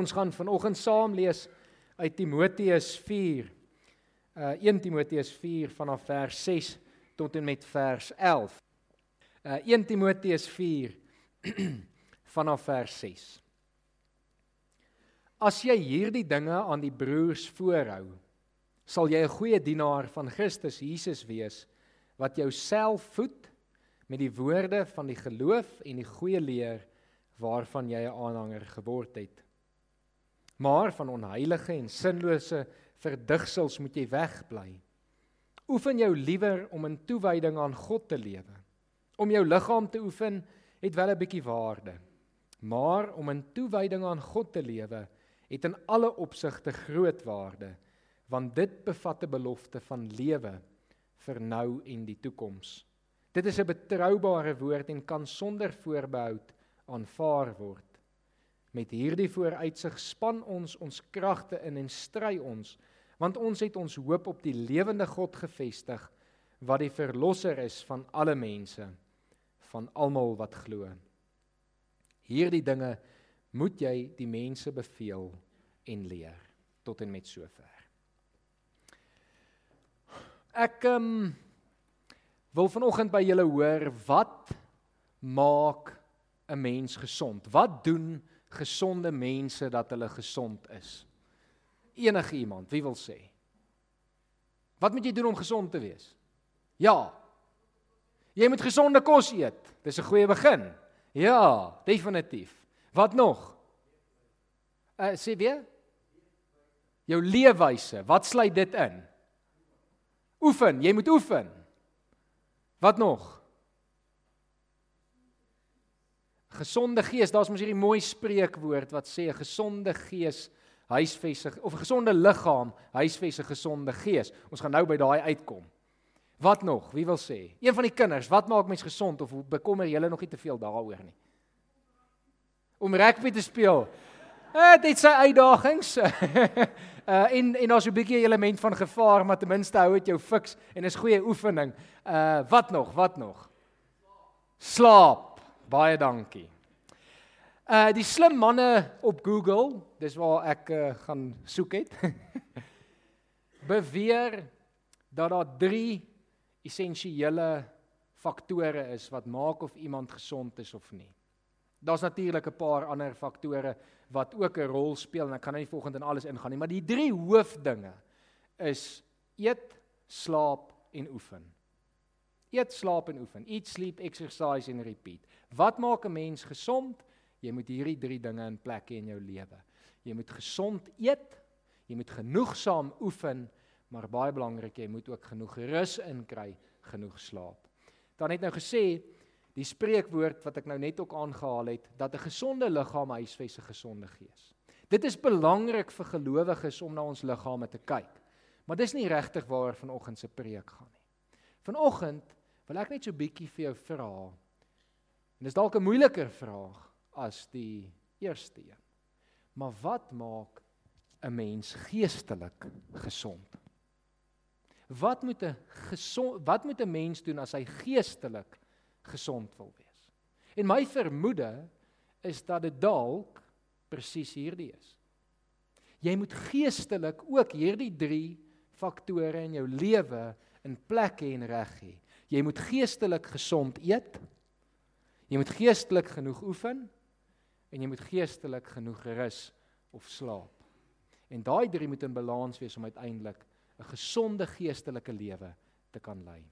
Ons gaan vanoggend saam lees uit Timoteus 4. Uh 1 Timoteus 4 vanaf vers 6 tot en met vers 11. Uh 1 Timoteus 4 vanaf vers 6. As jy hierdie dinge aan die broers voorhou, sal jy 'n goeie dienaar van Christus Jesus wees wat jouself voed met die woorde van die geloof en die goeie leer waarvan jy 'n aanhanger geword het. Maar van onheilige en sinlose verdigsels moet jy wegbly. Oefen jou liewer om in toewyding aan God te lewe. Om jou liggaam te oefen het wel 'n bietjie waarde. Maar om in toewyding aan God te lewe het in alle opsigte groot waarde, want dit bevat 'n belofte van lewe vir nou en die toekoms. Dit is 'n betroubare woord en kan sonder voorbehoud aanvaar word. Met hierdie vooruitsig span ons ons kragte in en stry ons, want ons het ons hoop op die lewende God gefestig wat die verlosser is van alle mense, van almal wat glo. Hierdie dinge moet jy die mense beveel en leer tot en met sover. Ek um, wil vanoggend by julle hoor wat maak 'n mens gesond? Wat doen gesonde mense dat hulle gesond is? Enige iemand, wie wil sê? Wat moet jy doen om gesond te wees? Ja. Jy moet gesonde kos eet. Dis 'n goeie begin. Ja, definitief. Wat nog? Uh sê weer? Jou leefwyse. Wat sluit dit in? Oefen, jy moet oefen. Wat nog? Gesonde gees, daar's mos hierdie mooi spreekwoord wat sê 'n gesonde gees huisves of 'n gesonde liggaam huisves 'n gesonde gees. Ons gaan nou by daai uitkom. Wat nog? Wie wil sê? Een van die kinders, wat maak mens gesond of bekommer jy nog nie te veel daaroor nie? Om rugby te speel. Dit is sy uitdagings. uh en en daar's 'n bietjie element van gevaar, maar ten minste hou dit jou fiks en is goeie oefening. Uh wat nog? Wat nog? Slaap. Baie dankie. Uh die slim manne op Google, dis waar ek uh, gaan soek het. beweer dat daar 3 essensiële faktore is wat maak of iemand gesond is of nie. Daar's natuurlik 'n paar ander faktore wat ook 'n rol speel en ek kan nou nie volgens in alles ingaan nie, maar die drie hoofdinge is eet, slaap en oefen. Eet, slaap en oefen. Eat, sleep, exercise en repeat. Wat maak 'n mens gesond? Jy moet hierdie drie dinge in plek hê in jou lewe. Jy moet gesond eet, jy moet genoegsaam oefen, maar baie belangrik, jy moet ook genoeg rus inkry, genoeg slaap. Dan het nou gesê die spreekwoord wat ek nou net ook aangehaal het, dat 'n gesonde liggaam huisves 'n gesonde gees. Dit is belangrik vir gelowiges om na ons liggame te kyk. Maar dis nie regtig waaroor vanoggend se preek gaan nie. Vanoggend wil ek net so bietjie vir jou vra. En dis dalk 'n moeiliker vraag as die eerste een. Maar wat maak 'n mens geestelik gesond? Wat moet 'n gesond wat moet 'n mens doen as hy geestelik gesond wil wees? En my vermoede is dat dit dalk presies hierdie is. Jy moet geestelik ook hierdie 3 faktore in jou lewe in plek hê en reg hê. Jy moet geestelik gesond eet. Jy moet geestelik genoeg oefen en jy moet geestelik genoeg rus of slaap. En daai drie moet in balans wees om uiteindelik 'n gesonde geestelike lewe te kan lei.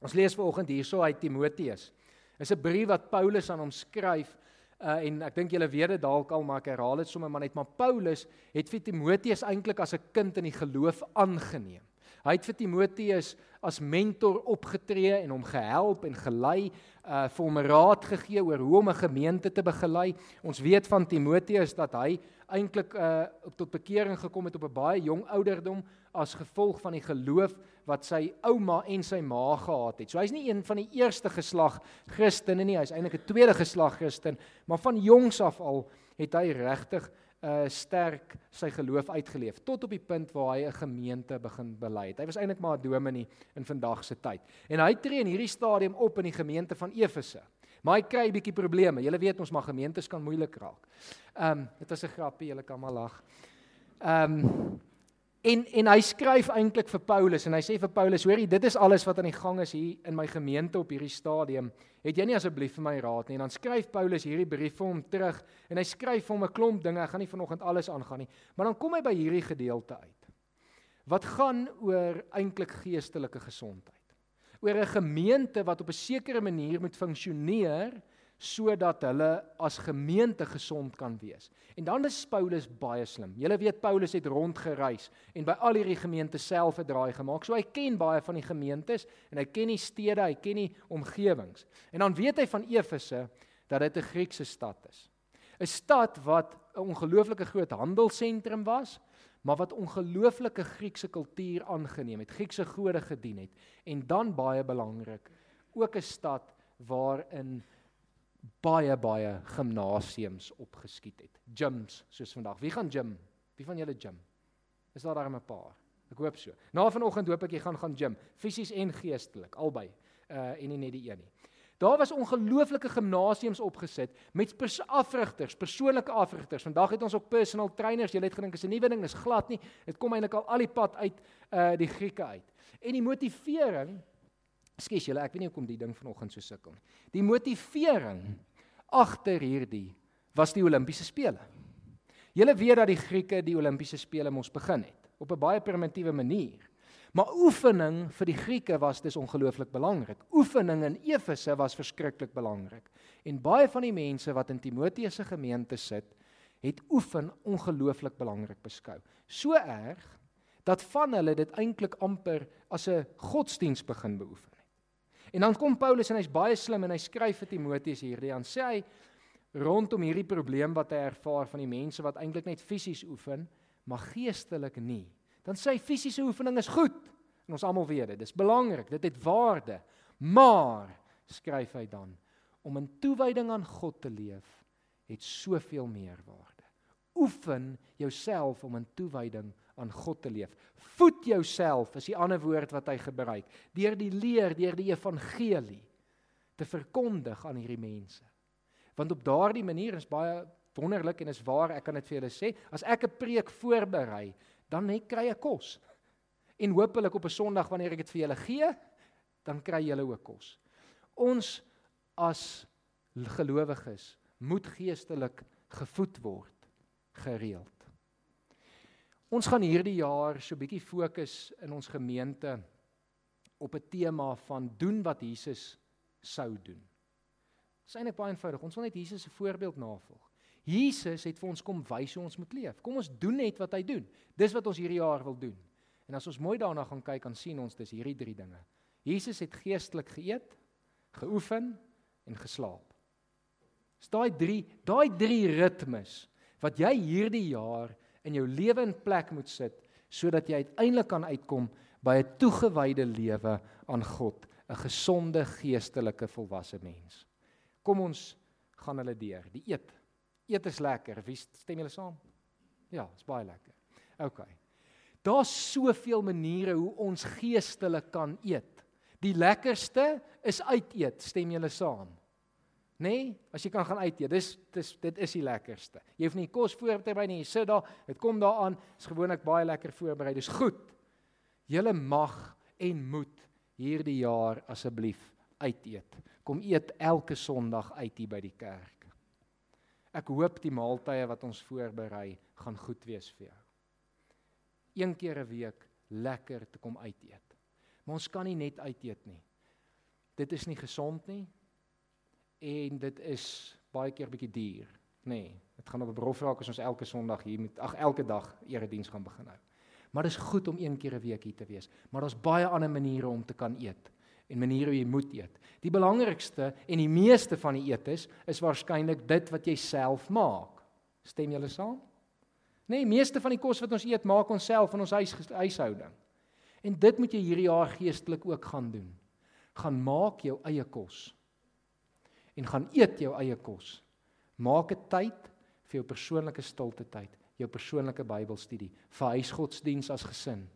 Ons lees vanoggend hierso uit Timoteus. Dis 'n brief wat Paulus aan hom skryf uh, en ek dink julle weet dit dalk al maar ek herhaal dit sommer maar net maar Paulus het vir Timoteus eintlik as 'n kind in die geloof aangeneem. Hy het vir Timoteus as mentor opgetree en hom gehelp en gelei, uh vir hom raad gegee oor hoe om 'n gemeente te begelei. Ons weet van Timoteus dat hy eintlik uh tot bekering gekom het op 'n baie jong ouderdom as gevolg van die geloof wat sy ouma en sy ma gehad het. So hy's nie een van die eerste geslag Christene nie, hy's eintlik 'n tweede geslag Christen, maar van jongs af al het hy regtig uh sterk sy geloof uitgeleef tot op die punt waar hy 'n gemeente begin belei het. Hy was eintlik maar 'n dominee in vandag se tyd. En hy tree in hierdie stadium op in die gemeente van Efese. Maar hy kry 'n bietjie probleme. Julle weet ons maar gemeentes kan moeilik raak. Ehm um, dit was 'n grappie, julle kan maar lag. Ehm um, En en hy skryf eintlik vir Paulus en hy sê vir Paulus, hoorie, dit is alles wat aan die gang is hier in my gemeente op hierdie stadium. Het jy nie asseblief vir my raad nie? En dan skryf Paulus hierdie brief vir hom terug en hy skryf vir hom 'n klomp dinge. Ek gaan nie vanoggend alles aangaan nie, maar dan kom hy by hierdie gedeelte uit. Wat gaan oor eintlik geestelike gesondheid? Oor 'n gemeente wat op 'n sekere manier moet funksioneer sodat hulle as gemeente gesond kan wees. En dan is Paulus baie slim. Julle weet Paulus het rondgereis en by al hierdie gemeente self 'n draai gemaak. So hy ken baie van die gemeentes en hy ken die stede, hy ken die omgewings. En dan weet hy van Efese dat dit 'n Griekse stad is. 'n Stad wat 'n ongelooflike groot handelsentrum was, maar wat ongelooflike Griekse kultuur aangeneem het, Griekse gode gedien het en dan baie belangrik, ook 'n stad waarin baie baie gimnasiums opgeskiet het. Gyms soos vandag. Wie gaan gym? Wie van julle gym? Is daar daar 'n paar? Ek hoop so. Na vanoggend hoop ek jy gaan gaan gym, fisies en geestelik, albei. Uh en nie net die een nie. Daar was ongelooflike gimnasiums opgesit met pers afrigters, persoonlike afrigters. Vandag het ons ook personal trainers. Jy het gedink is 'n nuwe ding, is glad nie. Dit kom eintlik al al die pad uit uh die Grieke uit. En die motivering Skus julle, ek weet nie hoekom die ding vanoggend so sukkel nie. Die motivering agter hierdie was die Olimpiese spele. Julle weet dat die Grieke die Olimpiese spele mos begin het op 'n baie primitiewe manier. Maar oefening vir die Grieke was dis ongelooflik belangrik. Oefening in Efese was verskriklik belangrik. En baie van die mense wat in Timoteus se gemeente sit, het oefen ongelooflik belangrik beskou. So erg dat van hulle dit eintlik amper as 'n godsdiens begin beoefen. En dan kom Paulus en hy's baie slim en hy skryf vir Timoteus hierdie aan sê hy rondom hierdie probleem wat hy ervaar van die mense wat eintlik net fisies oefen, maar geestelik nie. Dan sê hy fisiese oefening is goed. En ons almal weet dit, dis belangrik, dit het waarde. Maar skryf hy dan om in toewyding aan God te leef het soveel meer waarde. Oefen jouself om in toewyding aan God te leef. Voed jouself is die ander woord wat hy gebruik deur die leer, deur die evangelie te verkondig aan hierdie mense. Want op daardie manier is baie wonderlik en is waar ek kan dit vir julle sê, as ek 'n preek voorberei, dan net kry ek kos. En hopelik op 'n Sondag wanneer ek dit vir julle gee, dan kry julle ook kos. Ons as gelowiges moet geestelik gevoed word gereeld. Ons gaan hierdie jaar so 'n bietjie fokus in ons gemeente op 'n tema van doen wat Jesus sou doen. Dit is eintlik baie eenvoudig. Ons wil net Jesus se voorbeeld navolg. Jesus het vir ons kom wys hoe ons moet leef. Kom ons doen net wat hy doen. Dis wat ons hierdie jaar wil doen. En as ons mooi daarna gaan kyk, dan sien ons dis hierdie drie dinge. Jesus het geestelik geëet, geoefen en geslaap. Dis daai drie, daai drie ritmes wat jy hierdie jaar in jou lewe in plek moet sit sodat jy uiteindelik kan uitkom by 'n toegewyde lewe aan God, 'n gesonde geestelike volwasse mens. Kom ons gaan hulle deur. Die eet. Eet is lekker. Wie stem julle saam? Ja, is baie lekker. OK. Daar's soveel maniere hoe ons geestelik kan eet. Die lekkerste is uit eet. Stem julle saam? Nê? Nee, as jy kan gaan uit eet. Dis dis dit is die lekkerste. Jy hoef nie kos voor te berei nie. Jy sit daar, dit kom daaraan. Is gewoonlik baie lekker voorberei. Dis goed. Julle mag en moet hierdie jaar asseblief uit eet. Kom eet elke Sondag uit hier by die kerk. Ek hoop die maaltye wat ons voorberei gaan goed wees vir jou. Een keer 'n week lekker te kom uit eet. Maar ons kan nie net uit eet nie. Dit is nie gesond nie en dit is baie keer bietjie duur, nê. Nee, dit gaan op 'n brof raak as ons elke Sondag hier met ag elke dag erediens gaan begin hou. Maar dit is goed om een keer 'n week hier te wees, maar daar's baie ander maniere om te kan eet en maniere hoe jy moet eet. Die belangrikste en die meeste van die eetes is waarskynlik dit wat jy self maak. Stem julle saam? Nee, meeste van die kos wat ons eet, maak ons self in ons huis huishouding. En dit moet jy hierdie jaar geestelik ook gaan doen. Gaan maak jou eie kos en gaan eet jou eie kos. Maak 'n tyd vir jou persoonlike stilte tyd, jou persoonlike Bybelstudie, vir huisgodsdiens as gesin.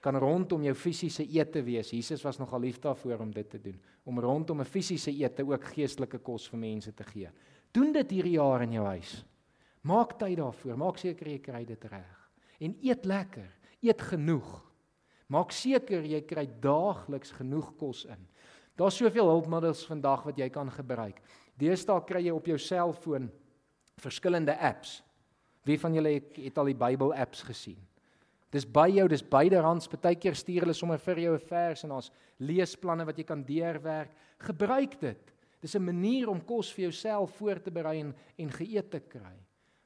Kan rondom jou fisiese ete wees. Jesus was nogal lief daarvoor om dit te doen, om rondom 'n fisiese ete ook geestelike kos vir mense te gee. Doen dit hierdie jaar in jou huis. Maak tyd daarvoor. Maak seker jy kry dit reg. En eet lekker. Eet genoeg. Maak seker jy kry daagliks genoeg kos in. Daar's soveel hulpmiddels vandag wat jy kan gebruik. Deesdae kry jy op jou selfoon verskillende apps. Wie van julle het al die Bybel apps gesien? Dis by jou, dis byderhands. Partykeer stuur hulle sommer vir jou 'n vers en ons leesplanne wat jy kan deurwerk. Gebruik dit. Dis 'n manier om kos vir jouself voor te berei en, en geëet te kry.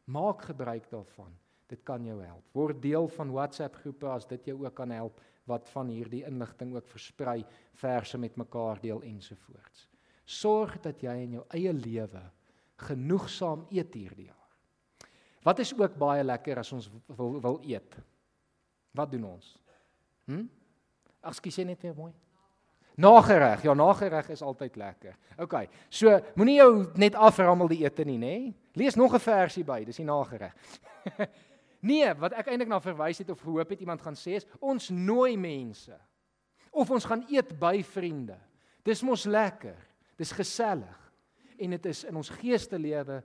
Maak gebruik daarvan. Dit kan jou help. Word deel van WhatsApp groepe as dit jou ook kan help wat van hierdie inligting ook versprei, verse met mekaar deel ensovoorts. Sorg dat jy in jou eie lewe genoegsaam eet hierdie jaar. Wat is ook baie lekker as ons wil wil eet? Wat doen ons? Hm? Ag skie sê net weer mooi. Nagereg. Ja, nagereg is altyd lekker. OK. So, moenie jou net aframmel die ete nie, nê? Lees nog 'n versie by, dis die nagereg. nee, wat ek eintlik na verwys het of gehoop het iemand gaan sê is ons nooi mense. Of ons gaan eet by vriende. Dis mos lekker. Dis gesellig en dit is in ons geestelike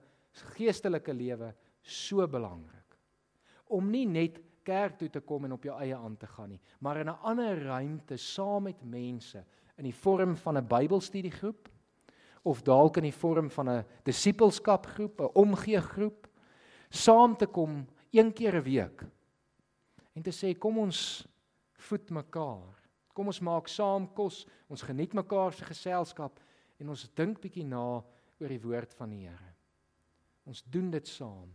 geestelike lewe so belangrik om nie net kerk toe te kom en op jou eie aan te gaan nie, maar in 'n ander ruimte saam met mense in die vorm van 'n Bybelstudiegroep of dalk in die vorm van 'n disippelskapgroep, 'n omgeegroep, saam te kom een keer 'n week en te sê kom ons voed mekaar. Kom ons maak saam kos, ons geniet mekaar se geselskap en ons dink bietjie na oor die woord van die Here. Ons doen dit saam.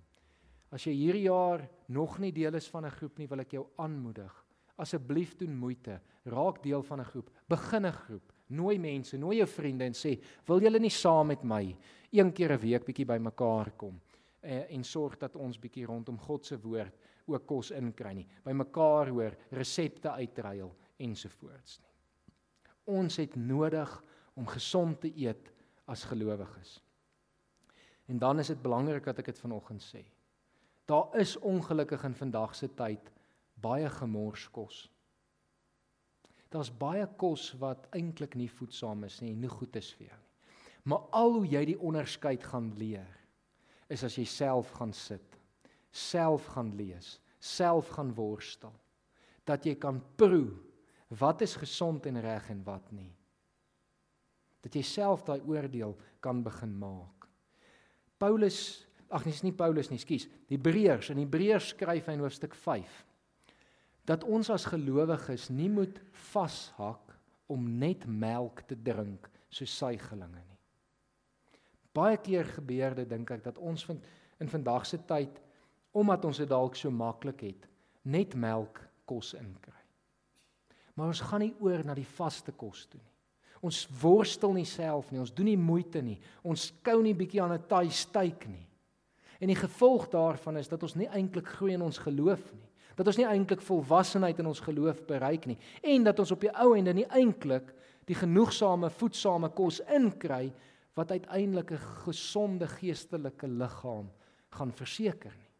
As jy hierdie jaar nog nie deel is van 'n groep nie, wil ek jou aanmoedig. Asseblief doen moeite, raak deel van 'n groep, begin 'n groep, nooi mense, nooi jou vriende en sê, "Wil julle nie saam met my een keer 'n week bietjie bymekaar kom?" En, en sorg dat ons bietjie rondom God se woord ook kos inkry nie. Bymekaar hoor, resepte uitruil ensovoorts nie. Ons het nodig om gesond te eet as gelowiges. En dan is dit belangrik dat ek dit vanoggend sê. Daar is ongelukkig in vandag se tyd baie gemors kos. Daar's baie kos wat eintlik nie voedsaam is nie nie goed is vir jou nie. Maar al hoe jy die onderskeid gaan leer is as jy self gaan sit, self gaan lees, self gaan worstel, dat jy kan proe wat is gesond en reg en wat nie dat jy self daai oordeel kan begin maak. Paulus, ag nee, dis nie Paulus nie, skus. Hebreërs, in Hebreërs skryf hy in hoofstuk 5 dat ons as gelowiges nie moet vashak om net melk te drink soos suigelinge. Baie keer gebeur dit dink ek dat ons vind in vandag se tyd omdat ons dit dalk so maklik het, net melk kos inkry. Maar ons gaan nie oor na die vaste kos toe nie. Ons worstel nie self nie, ons doen nie moeite nie. Ons kou nie bietjie aan 'n taai steak nie. En die gevolg daarvan is dat ons nie eintlik groei in ons geloof nie. Dat ons nie eintlik volwassenheid in ons geloof bereik nie en dat ons op die ou ende nie eintlik die genoegsame voedsame kos inkry wat uiteindelik 'n gesonde geestelike liggaam gaan verseker nie.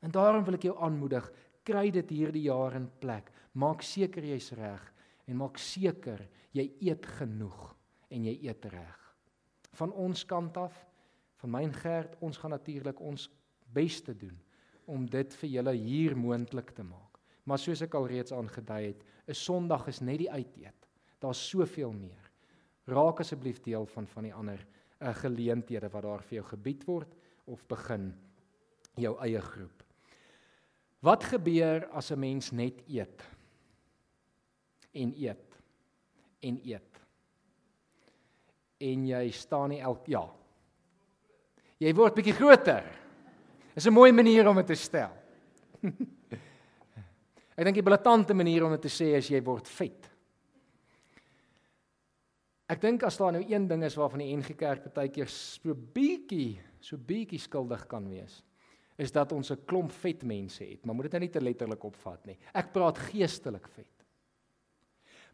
En daarom wil ek jou aanmoedig, kry dit hierdie jaar in plek. Maak seker jy's reg en maak seker jy eet genoeg en jy eet reg. Van ons kant af, van myn gerd, ons gaan natuurlik ons bes te doen om dit vir julle hier moontlik te maak. Maar soos ek al reeds aangedui het, 'n Sondag is net die uiteet. Daar's soveel meer. Raak asseblief deel van van die ander uh, geleenthede wat daar vir jou gebied word of begin jou eie groep. Wat gebeur as 'n mens net eet? en eet en eet. En jy staan nie elk ja. Jy word bietjie groter. Dis 'n mooi manier om dit te stel. Ek dink die blaatante manier om dit te sê is jy word vet. Ek dink as daar nou een ding is waarvan die NG Kerk baie keer so bietjie, so bietjie skuldig kan wees, is dat ons 'n klomp vet mense het, maar moet dit nou nie te letterlik opvat nie. Ek praat geestelik vet.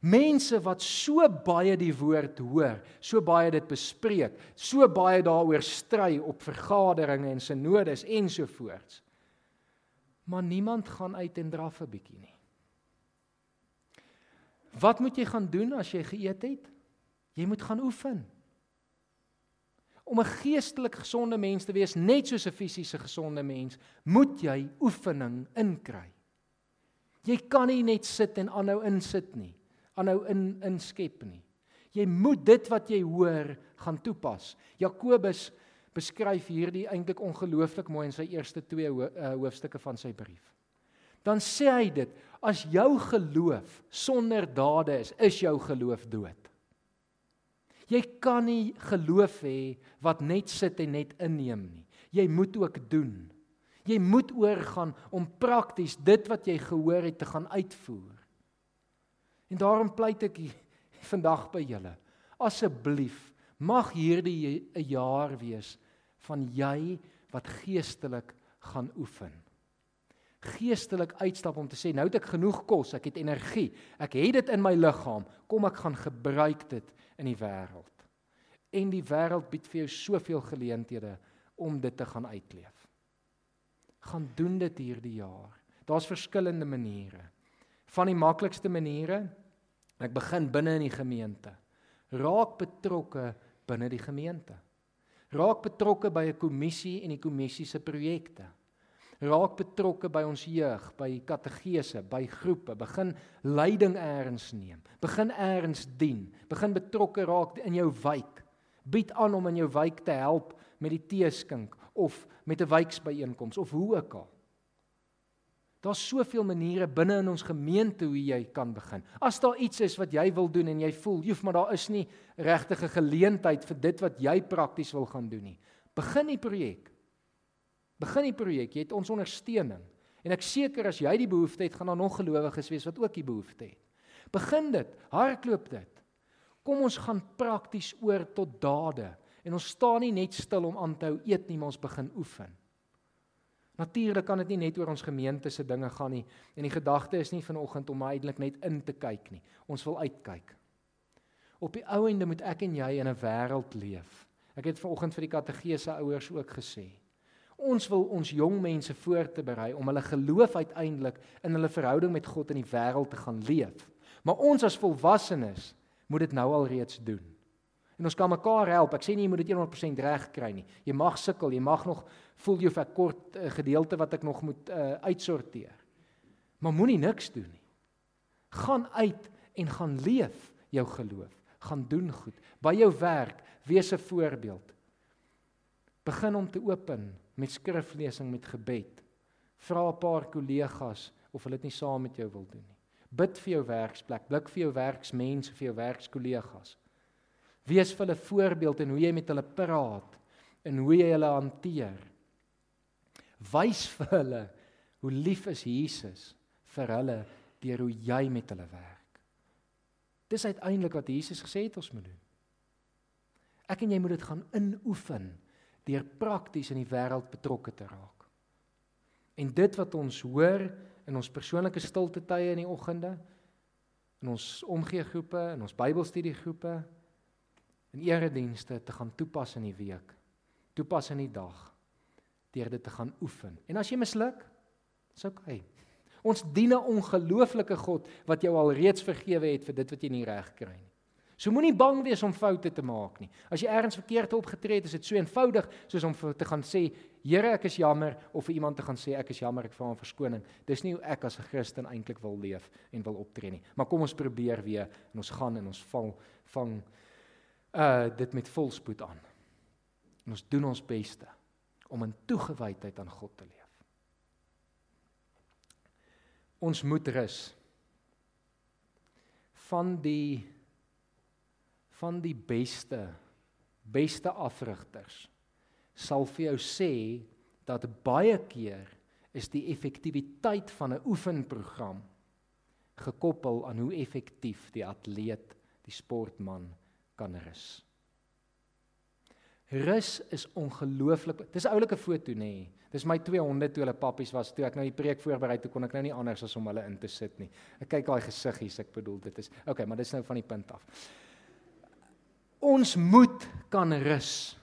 Mense wat so baie die woord hoor, so baie dit bespreek, so baie daaroor stry op vergaderings en sinodes ensovoorts. Maar niemand gaan uit en draf 'n bietjie nie. Wat moet jy gaan doen as jy geëet het? Jy moet gaan oefen. Om 'n geestelik gesonde mens te wees, net soos 'n fisiese gesonde mens, moet jy oefening inkry. Jy kan nie net sit en aanhou insit nie aanhou in inskep nie. Jy moet dit wat jy hoor gaan toepas. Jakobus beskryf hierdie eintlik ongelooflik mooi in sy eerste 2 eh, hoofstukke van sy brief. Dan sê hy dit, as jou geloof sonder dade is, is jou geloof dood. Jy kan nie geloof hê wat net sit en net inneem nie. Jy moet ook doen. Jy moet oorgaan om prakties dit wat jy gehoor het te gaan uitvoer. En daarom pleit ek vandag by julle. Asseblief, mag hierdie 'n jaar wees van jy wat geestelik gaan oefen. Geestelik uitstap om te sê nou het ek genoeg kos, ek het energie, ek het dit in my liggaam, kom ek gaan gebruik dit in die wêreld. En die wêreld bied vir jou soveel geleenthede om dit te gaan uitleef. Gaan doen dit hierdie jaar. Daar's verskillende maniere. Van die maklikste maniere ek begin binne in die gemeente. Raak betrokke binne die gemeente. Raak betrokke by 'n kommissie en die kommissie se projekte. Raak betrokke by ons jeug, by kategese, by groepe. Begin leiding eers neem. Begin eers dien. Begin betrokke raak in jou wijk. Bied aan om in jou wijk te help met die teeskink of met 'n wijksbyeenkoms of hoe ook al. Daar's soveel maniere binne in ons gemeente hoe jy kan begin. As daar iets is wat jy wil doen en jy voel, "Joef, maar daar is nie regtige geleentheid vir dit wat jy prakties wil gaan doen nie." Begin die projek. Begin die projek. Jy het ons ondersteuning. En ek seker as jy die behoefte het, gaan daar nog gelowiges wees wat ook die behoefte het. Begin dit. Hardloop dit. Kom ons gaan prakties oor tot dade. En ons staan nie net stil om aan te hou eet nie, maar ons begin oefen. Natuurlik kan dit nie net oor ons gemeente se dinge gaan nie en die gedagte is nie vanoggend om uiteindelik net in te kyk nie. Ons wil uitkyk. Op die ou ende moet ek en jy in 'n wêreld leef. Ek het vanoggend vir die kategese ouers ook gesê. Ons wil ons jong mense voor te berei om hulle geloof uiteindelik in hulle verhouding met God in die wêreld te gaan leef. Maar ons as volwassenes moet dit nou al reeds doen. En ons kan mekaar help. Ek sê nie jy moet dit 100% reg kry nie. Jy mag sukkel, jy mag nog voel jy vir 'n kort uh, gedeelte wat ek nog moet uh, uitsorteer. Maar moenie niks doen nie. Gaan uit en gaan leef jou geloof. Gaan doen goed. By jou werk, wees 'n voorbeeld. Begin om te open met skriflesing met gebed. Vra 'n paar kollegas of hulle dit nie saam met jou wil doen nie. Bid vir jou werksplek, blik vir jou werksmense, vir jou werkskollegas. Wees vir hulle voorbeeld in hoe jy met hulle praat en hoe jy hulle hanteer. Wys vir hulle hoe lief is Jesus vir hulle deur hoe jy met hulle werk. Dis uiteindelik wat Jesus gesê het ons moet doen. Ek en jy moet dit gaan inoefen deur prakties in die wêreld betrokke te raak. En dit wat ons hoor in ons persoonlike stilte tye in die oggende, in ons omgeegroepe, in ons Bybelstudiegroepe, in eredienste te gaan toepas in die week, toepas in die dag deur dit te gaan oefen. En as jy misluk, is. Okay. Ons dien 'n ongelooflike God wat jou al reeds vergewe het vir dit wat jy nie reg kry nie. So moenie bang wees om foute te maak nie. As jy ergens verkeerd opgetree het, is dit so eenvoudig soos om te gaan sê, "Here, ek is jammer," of vir iemand te gaan sê, "Ek is jammer, ek vra om verskoning." Dis nie hoe ek as 'n Christen eintlik wil leef en wil optree nie. Maar kom ons probeer weer en ons gaan en ons val vang uh dit met volspoed aan. En ons doen ons beste om in toegewydheid aan God te leef. Ons moet rus van die van die beste beste afrigters sal vir jou sê dat baie keer is die effektiwiteit van 'n oefenprogram gekoppel aan hoe effektief die atleet, die sportman kan rus. Rus is ongelooflik. Dis 'n oulike foto nê. Nee. Dis my twee honde toe hulle pappies was. Toe ek nou die preek voorberei toe kon ek nou nie anders as om hulle in te sit nie. Ek kyk daai gesiggies, ek bedoel dit is. Okay, maar dis nou van die punt af. Ons moet kan rus.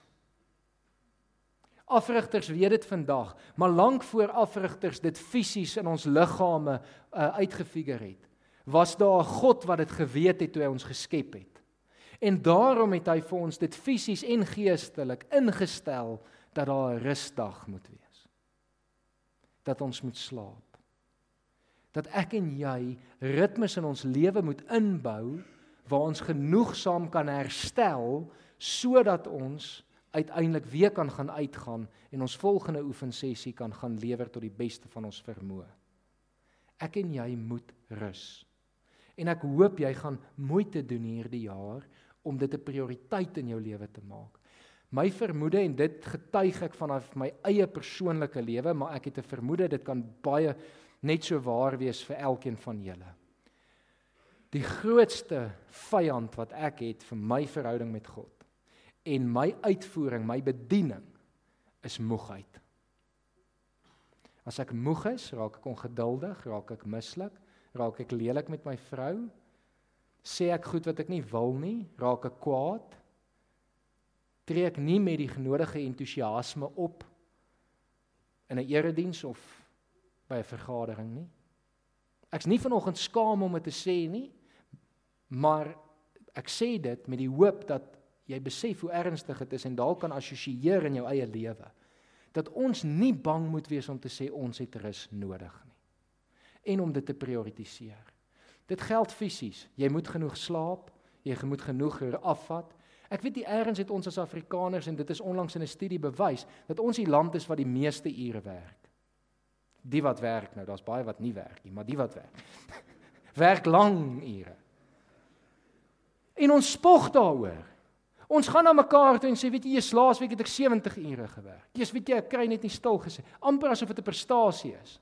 Afrigters weet dit vandag, maar lank voor afrigters dit fisies in ons liggame uh, uitgefigure het, was daar 'n God wat dit geweet het toe hy ons geskep het. En daarom het hy vir ons dit fisies en geestelik ingestel dat daar 'n rusdag moet wees. Dat ons moet slaap. Dat ek en jy ritmes in ons lewe moet inbou waar ons genoegsaam kan herstel sodat ons uiteindelik weer kan gaan uitgaan en ons volgende oefensessie kan gaan lewer tot die beste van ons vermoë. Ek en jy moet rus. En ek hoop jy gaan moeite doen hierdie jaar om dit 'n prioriteit in jou lewe te maak. My vermoede en dit getuig ek vanaf my eie persoonlike lewe, maar ek het 'n vermoede dit kan baie net so waar wees vir elkeen van julle. Die grootste vyand wat ek het vir my verhouding met God en my uitvoering, my bediening is moegheid. As ek moeg is, raak ek ongeduldig, raak ek mislik, raak ek lelik met my vrou, sê ek goed wat ek nie wil nie, raak ek kwaad, tree ek nie met die genodige entoesiasme op in 'n erediens of by 'n vergadering nie. Ek's nie vanoggend skaam om dit te sê nie, maar ek sê dit met die hoop dat jy besef hoe ernstig dit is en dalk kan assosieer in jou eie lewe dat ons nie bang moet wees om te sê ons het rus nodig nie en om dit te prioritiseer. Dit geld fisies. Jy moet genoeg slaap, jy moet genoeg afvat. Ek weet die eerens het ons as Afrikaners en dit is onlangs in 'n studie bewys dat ons die land is wat die meeste ure werk. Die wat werk nou, daar's baie wat nie werk nie, maar die wat werk. werk lang ure. En ons spog daaroor. Ons gaan na mekaar toe en sê, weet jy, eers laasweek het ek 70 ure gewerk. Eers weet jy, ek kry net nie stil gesê. amper asof dit 'n prestasie is.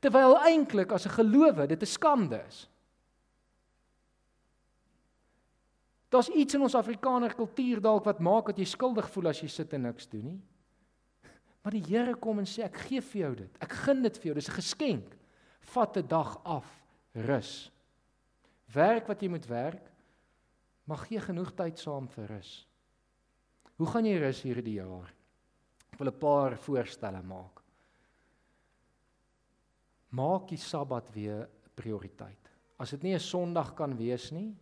Terwyl eintlik as 'n gelowe dit 'n skande is. Daar's iets in ons Afrikaner kultuur dalk wat maak dat jy skuldig voel as jy sit en niks doen nie. Maar die Here kom en sê ek gee vir jou dit. Ek gun dit vir jou. Dis 'n geskenk. Vat 'n dag af, rus. Werk wat jy moet werk, maar gee genoeg tyd saam vir rus. Hoe gaan jy rus hierdie jaar? Ek wil 'n paar voorstelle maak. Maak die Sabbat weer prioriteit. As dit nie 'n Sondag kan wees nie,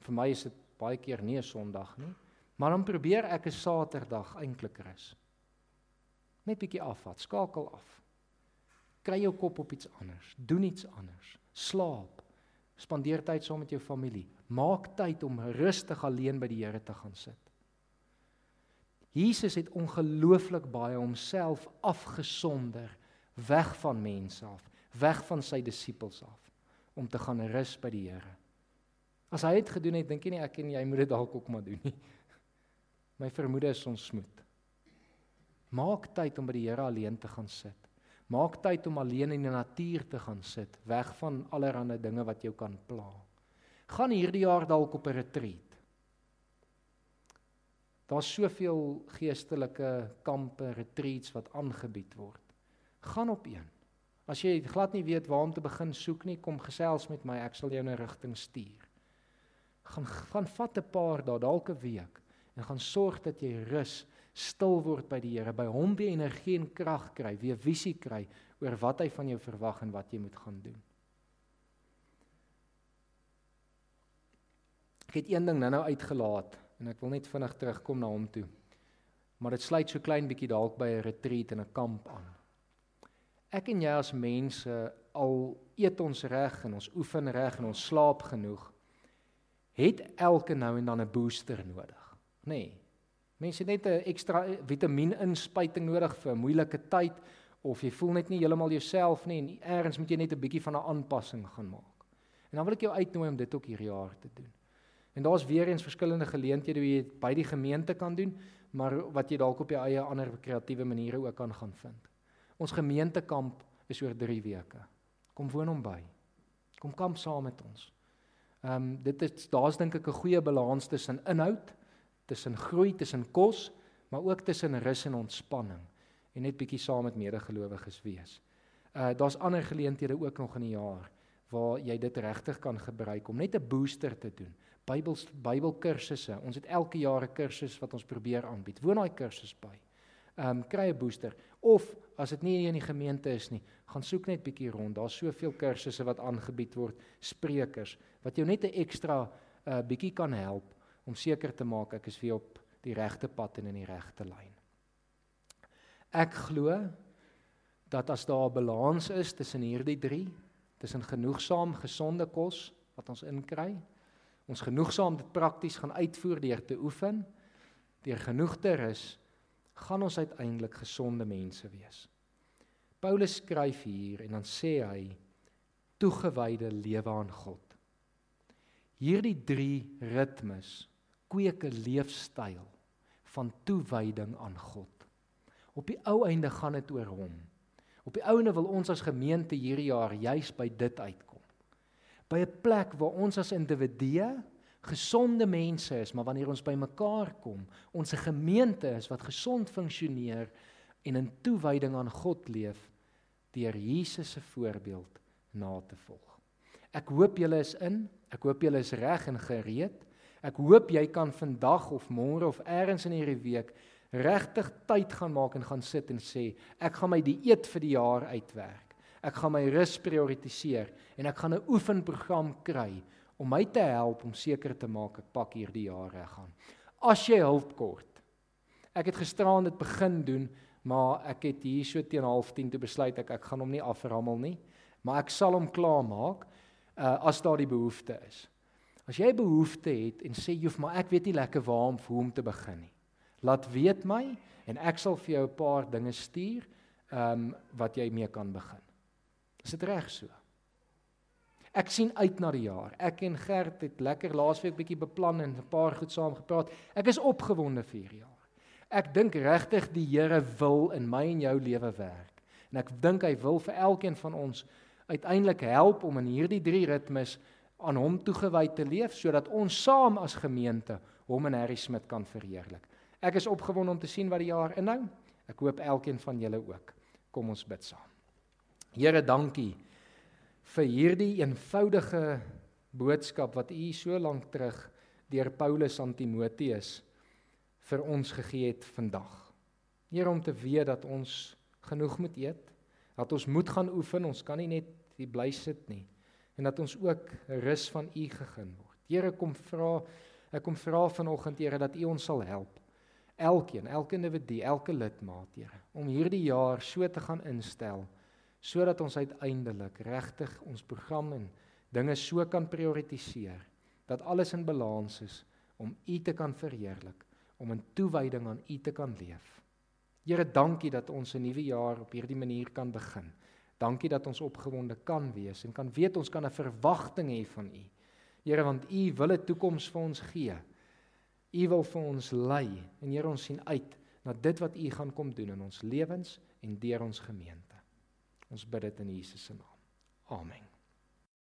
vir my is dit baie keer nie 'n Sondag nie, maar dan probeer ek 'n Saterdag eintlik rus. Net bietjie afvat, skakel af. Kry jou kop op iets anders, doen iets anders. Slaap. Spandeer tyd saam met jou familie. Maak tyd om rustig alleen by die Here te gaan sit. Jesus het ongelooflik baie homself afgesonder weg van mense af, weg van sy disippels af om te gaan rus by die Here. As hy dit gedoen het, dink jy nie ek en jy moet dit dalk ook maar doen nie. My vermoede is ons moet. Maak tyd om by die Here alleen te gaan sit. Maak tyd om alleen in die natuur te gaan sit, weg van allerlei dinge wat jou kan pla. Gaan hierdie jaar dalk op 'n retreat. Daar's soveel geestelike kampe, retreats wat aangebied word. Gaan op een. As jy glad nie weet waar om te begin soek nie, kom gesels met my, ek sal jou 'n rigting stuur. Gaan gaan vat 'n paar dae, dalk 'n week en gaan sorg dat jy rus, stil word by die Here, by hom weer energie en krag kry, weer visie kry oor wat hy van jou verwag en wat jy moet gaan doen. Ek het een ding nou-nou uitgelaat en ek wil net vinnig terugkom na hom toe. Maar dit sluit so klein bietjie dalk by 'n retreat en 'n kamp aan. Ek en jy as mense al eet ons reg en ons oefen reg en ons slaap genoeg, het elke nou en dan 'n booster nodig. Nê? Nee. Mense het net 'n ekstra vitamien-inspuiting nodig vir 'n moeilike tyd of jy voel net nie heeltemal jouself nie en eers moet jy net 'n bietjie van 'n aanpassing gaan maak. En dan wil ek jou uitnooi om dit ook hierdie jaar te doen. En daar's weer eens verskillende geleenthede hoe jy dit by die gemeente kan doen, maar wat jy dalk op jou eie ander kreatiewe maniere ook kan gaan vind. Ons gemeentekamp is oor 3 weke. Kom woon hom by. Kom kamp saam met ons. Ehm um, dit is daar's dink ek 'n goeie balans tussen inhoud, tussen groei, tussen kos, maar ook tussen rus en ontspanning en net bietjie saam met medegelowiges wees. Uh daar's ander geleenthede ook nog in die jaar waar jy dit regtig kan gebruik om net 'n booster te doen. Bybels Bybelkursusse. Ons het elke jaar 'n kursus wat ons probeer aanbied. Woon daai kursus by. Ehm um, kry 'n booster of as dit nie in die gemeente is nie, gaan soek net bietjie rond. Daar's soveel kursusse wat aangebied word, sprekers wat jou net 'n ekstra uh bietjie kan help om seker te maak ek is weer op die regte pad en in die regte lyn. Ek glo dat as daar 'n balans is tussen hierdie drie, tussen genoegsaam gesonde kos wat ons inkry, ons genoegsaam dit prakties gaan uitvoer deur te oefen, deur genoeg te rus, gaan ons uiteindelik gesonde mense wees. Paulus skryf hier en dan sê hy toegewyde lewe aan God. Hierdie 3 ritmes kweek 'n leefstyl van toewyding aan God. Op die ou einde gaan dit oor hom. Op die ouene wil ons as gemeente hierdie jaar juis by dit uitkom. By 'n plek waar ons as individue gesonde mense is, maar wanneer ons bymekaar kom, ons 'n gemeente is wat gesond funksioneer en in toewyding aan God leef deur Jesus se voorbeeld na te volg. Ek hoop julle is in, ek hoop julle is reg en gereed. Ek hoop jy kan vandag of môre of eers in hierdie week regtig tyd gaan maak en gaan sit en sê ek gaan my dieet vir die jaar uitwerk. Ek gaan my rus prioritiseer en ek gaan 'n oefenprogram kry om my te help om seker te maak ek pak hierdie jaar reg aan. As jy hulp kort. Ek het gisteraand dit begin doen, maar ek het hier so teen 09:30 toe besluit ek ek gaan hom nie aframmel nie, maar ek sal hom klaarmaak uh as daar die behoefte is. As jy behoefte het en sê jy, maar ek weet nie lekker waar om hoe om te begin nie. Laat weet my en ek sal vir jou 'n paar dinge stuur ehm um, wat jy mee kan begin. Is dit reg so? Ek sien uit na die jaar. Ek en Gert het lekker laasweek bietjie beplan en 'n paar goed saam gepraat. Ek is opgewonde vir hierdie jaar. Ek dink regtig die Here wil in my en jou lewe werk. En ek dink hy wil vir elkeen van ons uiteindelik help om in hierdie drie ritmes aan hom toegewy te leef sodat ons saam as gemeente hom en Harry Smit kan verheerlik. Ek is opgewonde om te sien wat die jaar inhou. Ek hoop elkeen van julle ook. Kom ons bid saam. Here, dankie vir hierdie eenvoudige boodskap wat U so lank terug deur Paulus aan Timoteus vir ons gegee het vandag. Here om te weet dat ons genoeg moet eet, dat ons moet gaan oefen, ons kan nie net hier bly sit nie en dat ons ook rus van U gegeen word. Here kom vra, ek kom vra vanoggend Here dat U ons sal help elkeen, elke individu, elke lidmaat, Here, om hierdie jaar so te gaan instel sodat ons uiteindelik regtig ons program en dinge so kan prioritiseer dat alles in balans is om U te kan verheerlik, om in toewyding aan U te kan leef. Here, dankie dat ons 'n nuwe jaar op hierdie manier kan begin. Dankie dat ons opgewonde kan wees en kan weet ons kan 'n verwagting hê van U. Here, want U wil 'n toekoms vir ons gee. U wil vir ons lei en Here ons sien uit na dit wat U gaan kom doen in ons lewens en deur ons gemeente. Ons bid dit in Jesus se naam. Amen.